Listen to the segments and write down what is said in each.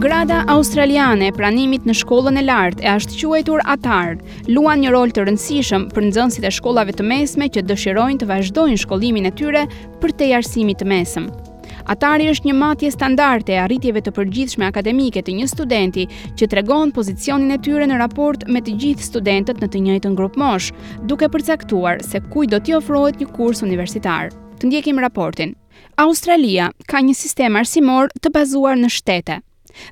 Grada australiane e pranimit në shkollën e lartë e ashtuquajtur atar, luan një rol të rëndësishëm për nxënësit e shkollave të mesme që dëshirojnë të vazhdojnë shkollimin e tyre përtej arsimit të mesëm. Atari është një matje standarte e arritjeve të përgjithshme akademike të një studenti që tregon pozicionin e tyre në raport me të gjithë studentët në të njëjtën grupmoshë, duke përcaktuar se kujt do t'i ofrohet një kurs universitar. Të ndjekim raportin. Australia ka një sistem arsimor të bazuar në shtete.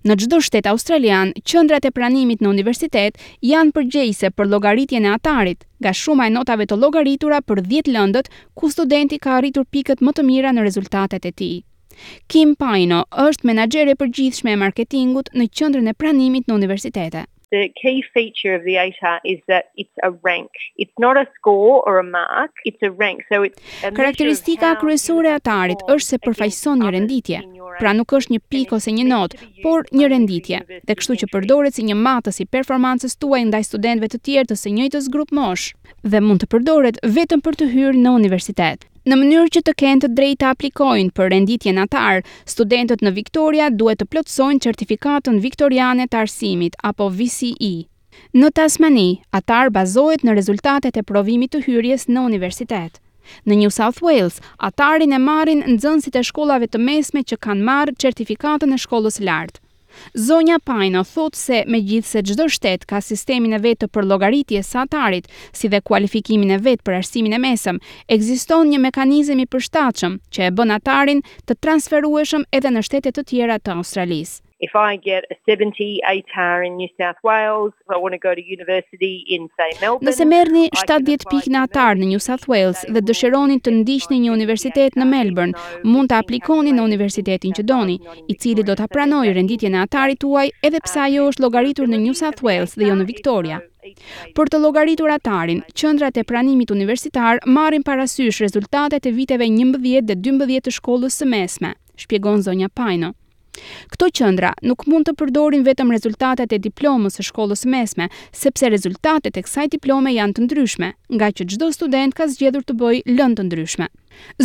Në çdo shtet australian, qendrat e pranimit në universitet janë përgjegjëse për llogaritjen e atarit, nga shuma e notave të llogaritura për dhjetë lëndët ku studenti ka arritur pikët më të mira në rezultatet e tij. Kim Paino është menaxhere e përgjithshme e marketingut në qendrën e pranimit në universitete. the key feature of the ATAR is that it's a rank. It's not a score or a mark, it's a rank. So it's Karakteristika kryesore e ATAR-it është se përfaqëson një renditje. Pra nuk është një pikë ose një notë, por një renditje. Dhe kështu që përdoret si një matës i performancës tuaj ndaj studentëve të tjerë të së njëjtës grupmoshë dhe mund të përdoret vetëm për të hyrë në universitet. Në mënyrë që të kenë të drejtë të aplikojnë për renditjen atar, studentët në Victoria duhet të plotësojnë Certifikatën Viktoriane të Arsimit apo VCE. Në Tasmani, atar bazohet në rezultatet e provimit të hyrjes në universitet. Në New South Wales, atarin e marrin nxënësit e shkollave të mesme që kanë marrë Certifikatën e Shkollës së Lartë. Zonja Paino thotë se megjithëse çdo shtet ka sistemin e vet të përllogaritjes së atarit, si dhe kualifikimin e vet për arsimin e mesëm, ekziston një mekanizëm i përshtatshëm që e bën atarin të transferueshëm edhe në shtete të tjera të Australisë. If I get a seventy ATAR in New South Wales Nëse merrni shtatëdhjetë pikë në atar në New South Wales dhe dëshironi të ndiqni një universitet në Melburn, mund të aplikoni në universitetin që doni, i cili do ta pranojë renditjen e atarit tuaj edhe pse ajo është llogaritur në New South Wales dhe jo në Victoria. Për të llogaritur atarin, qendrat e pranimit universitar marrin parasysh rezultatet e viteve njëmbëdhjetë dhe dymbëdhjetë të shkollës së mesme, shpjegon zonja Paino. Këto qendra nuk mund të përdorin vetëm rezultatet e diplomës së shkollës së mesme, sepse rezultatet e kësaj diplome janë të ndryshme, ngaqë çdo student ka zgjedhur të bëjë lëndë të ndryshme.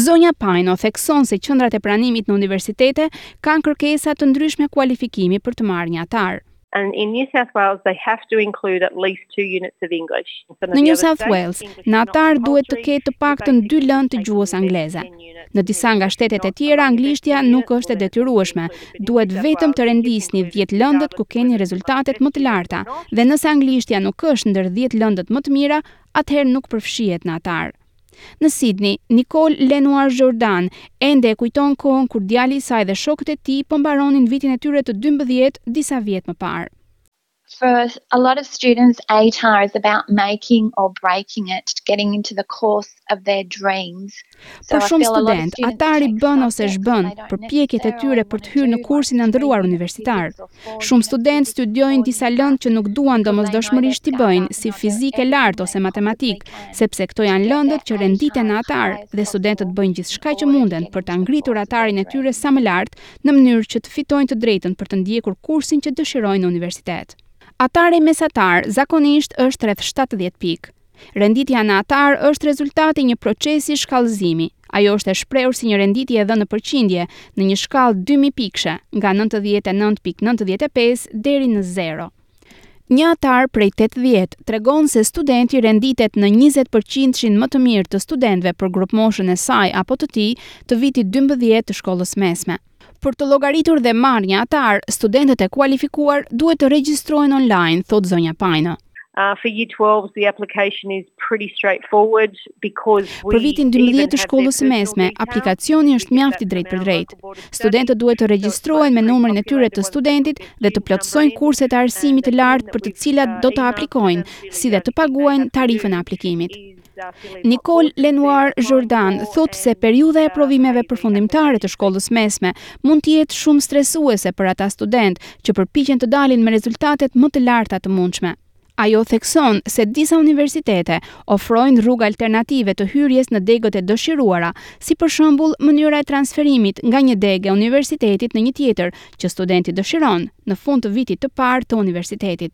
Zonja Paino thekson se qendrat e pranimit në universitete kanë kërkesa të ndryshme kualifikimi për të marrë një atar. And in New South Wales they have to include at least two units of English. Në New South Wales, në atar duhet të ketë të paktën dy lëndë të gjuhës angleze. Në disa nga shtetet e tjera anglishtja nuk është e detyrueshme, duhet vetëm të rendisni 10 lëndët ku keni rezultatet më të larta dhe nëse anglishtja nuk është ndër 10 lëndët më të mira, atëherë nuk përfshihet në atar. Në Sidni, Nicole Lenoir Jourdan ende e kujton kohën kur djali i saj dhe shokët e tij po mbaronin vitin e tyre të dymbëdhjetë disa vjet më parë. For a lot of students ATAR is about making or breaking it, getting into the course of their dreams. Për shumë studentë, atari bën ose zhbën përpjekjet e tyre për të hyrë në kursin e ëndrruar universitar. Shumë studentë studiojnë disa lëndë që nuk duan domosdoshmërisht t'i bëjnë, si fizikë e lartë ose matematikë, sepse këto janë lëndët që renditen në atar dhe studentët bëjnë gjithçka që munden për ta ngritur atarin e tyre sa më lart në mënyrë që të fitojnë të drejtën për të ndjekur kursin që dëshirojnë në universitet. Atari mesatar zakonisht është rreth shtatëdhjetë pikë. Renditja në atar është rezultat i një procesi shkallëzimi. Ajo është e shprehur si një renditje e dhënë në përqindje, në një shkallë dymijëpikëshe, nga nëntëdhjetë e nëntë pikë nëntëdhjetë e pesë deri në zero. Një atar prej tetëdhjetë tregon se studenti renditet në njëzet përqindshin më të mirë të studentëve për grupmoshën e saj apo të tij të vitit dymbëdhjetë të shkollës mesme. Për të llogaritur dhe marrë një atar, studentët e kualifikuar duhet të regjistrohen online, thotë zonja Paino. Uh, for year 12 the application is pretty straightforward because we Për vitin 12 të shkollës së mesme, aplikacioni është mjaft i drejtpërdrejtë. Studentët duhet të regjistrohen me numrin e tyre të studentit dhe të plotësojnë kurset e arsimit të lartë për të cilat do të aplikojnë, si dhe të paguajnë tarifën e aplikimit. Nicole Lenoir Jourdan thotë se periudha e provimeve përfundimtare të shkollës mesme mund të jetë shumë stresuese për ata studentë që përpiqen të dalin me rezultatet më të larta të mundshme. Ajo thekson se disa universitete ofrojnë rrugë alternative të hyrjes në degët e dëshiruara, si për shembull mënyra e transferimit nga një degë e universitetit në një tjetër që studenti dëshiron, në fund të vitit të parë të universitetit.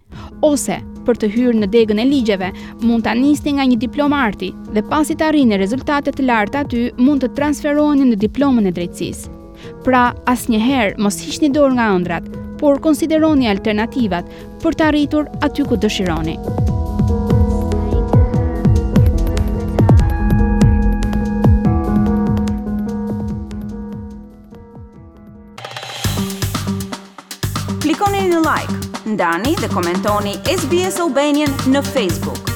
Ose, për të hyrë në degën e ligjeve, mund ta nisni nga një diplomë arti dhe pasi të arrini rezultate të larta aty, mund të transferoheni në diplomën e drejtësisë. Pra, asnjëherë mos hiqni dorë nga ëndrrat, por konsideroni alternativat për të arritur aty ku dëshironi. Klikoni në like, ndani dhe komentoni SBS Albanian në Facebook.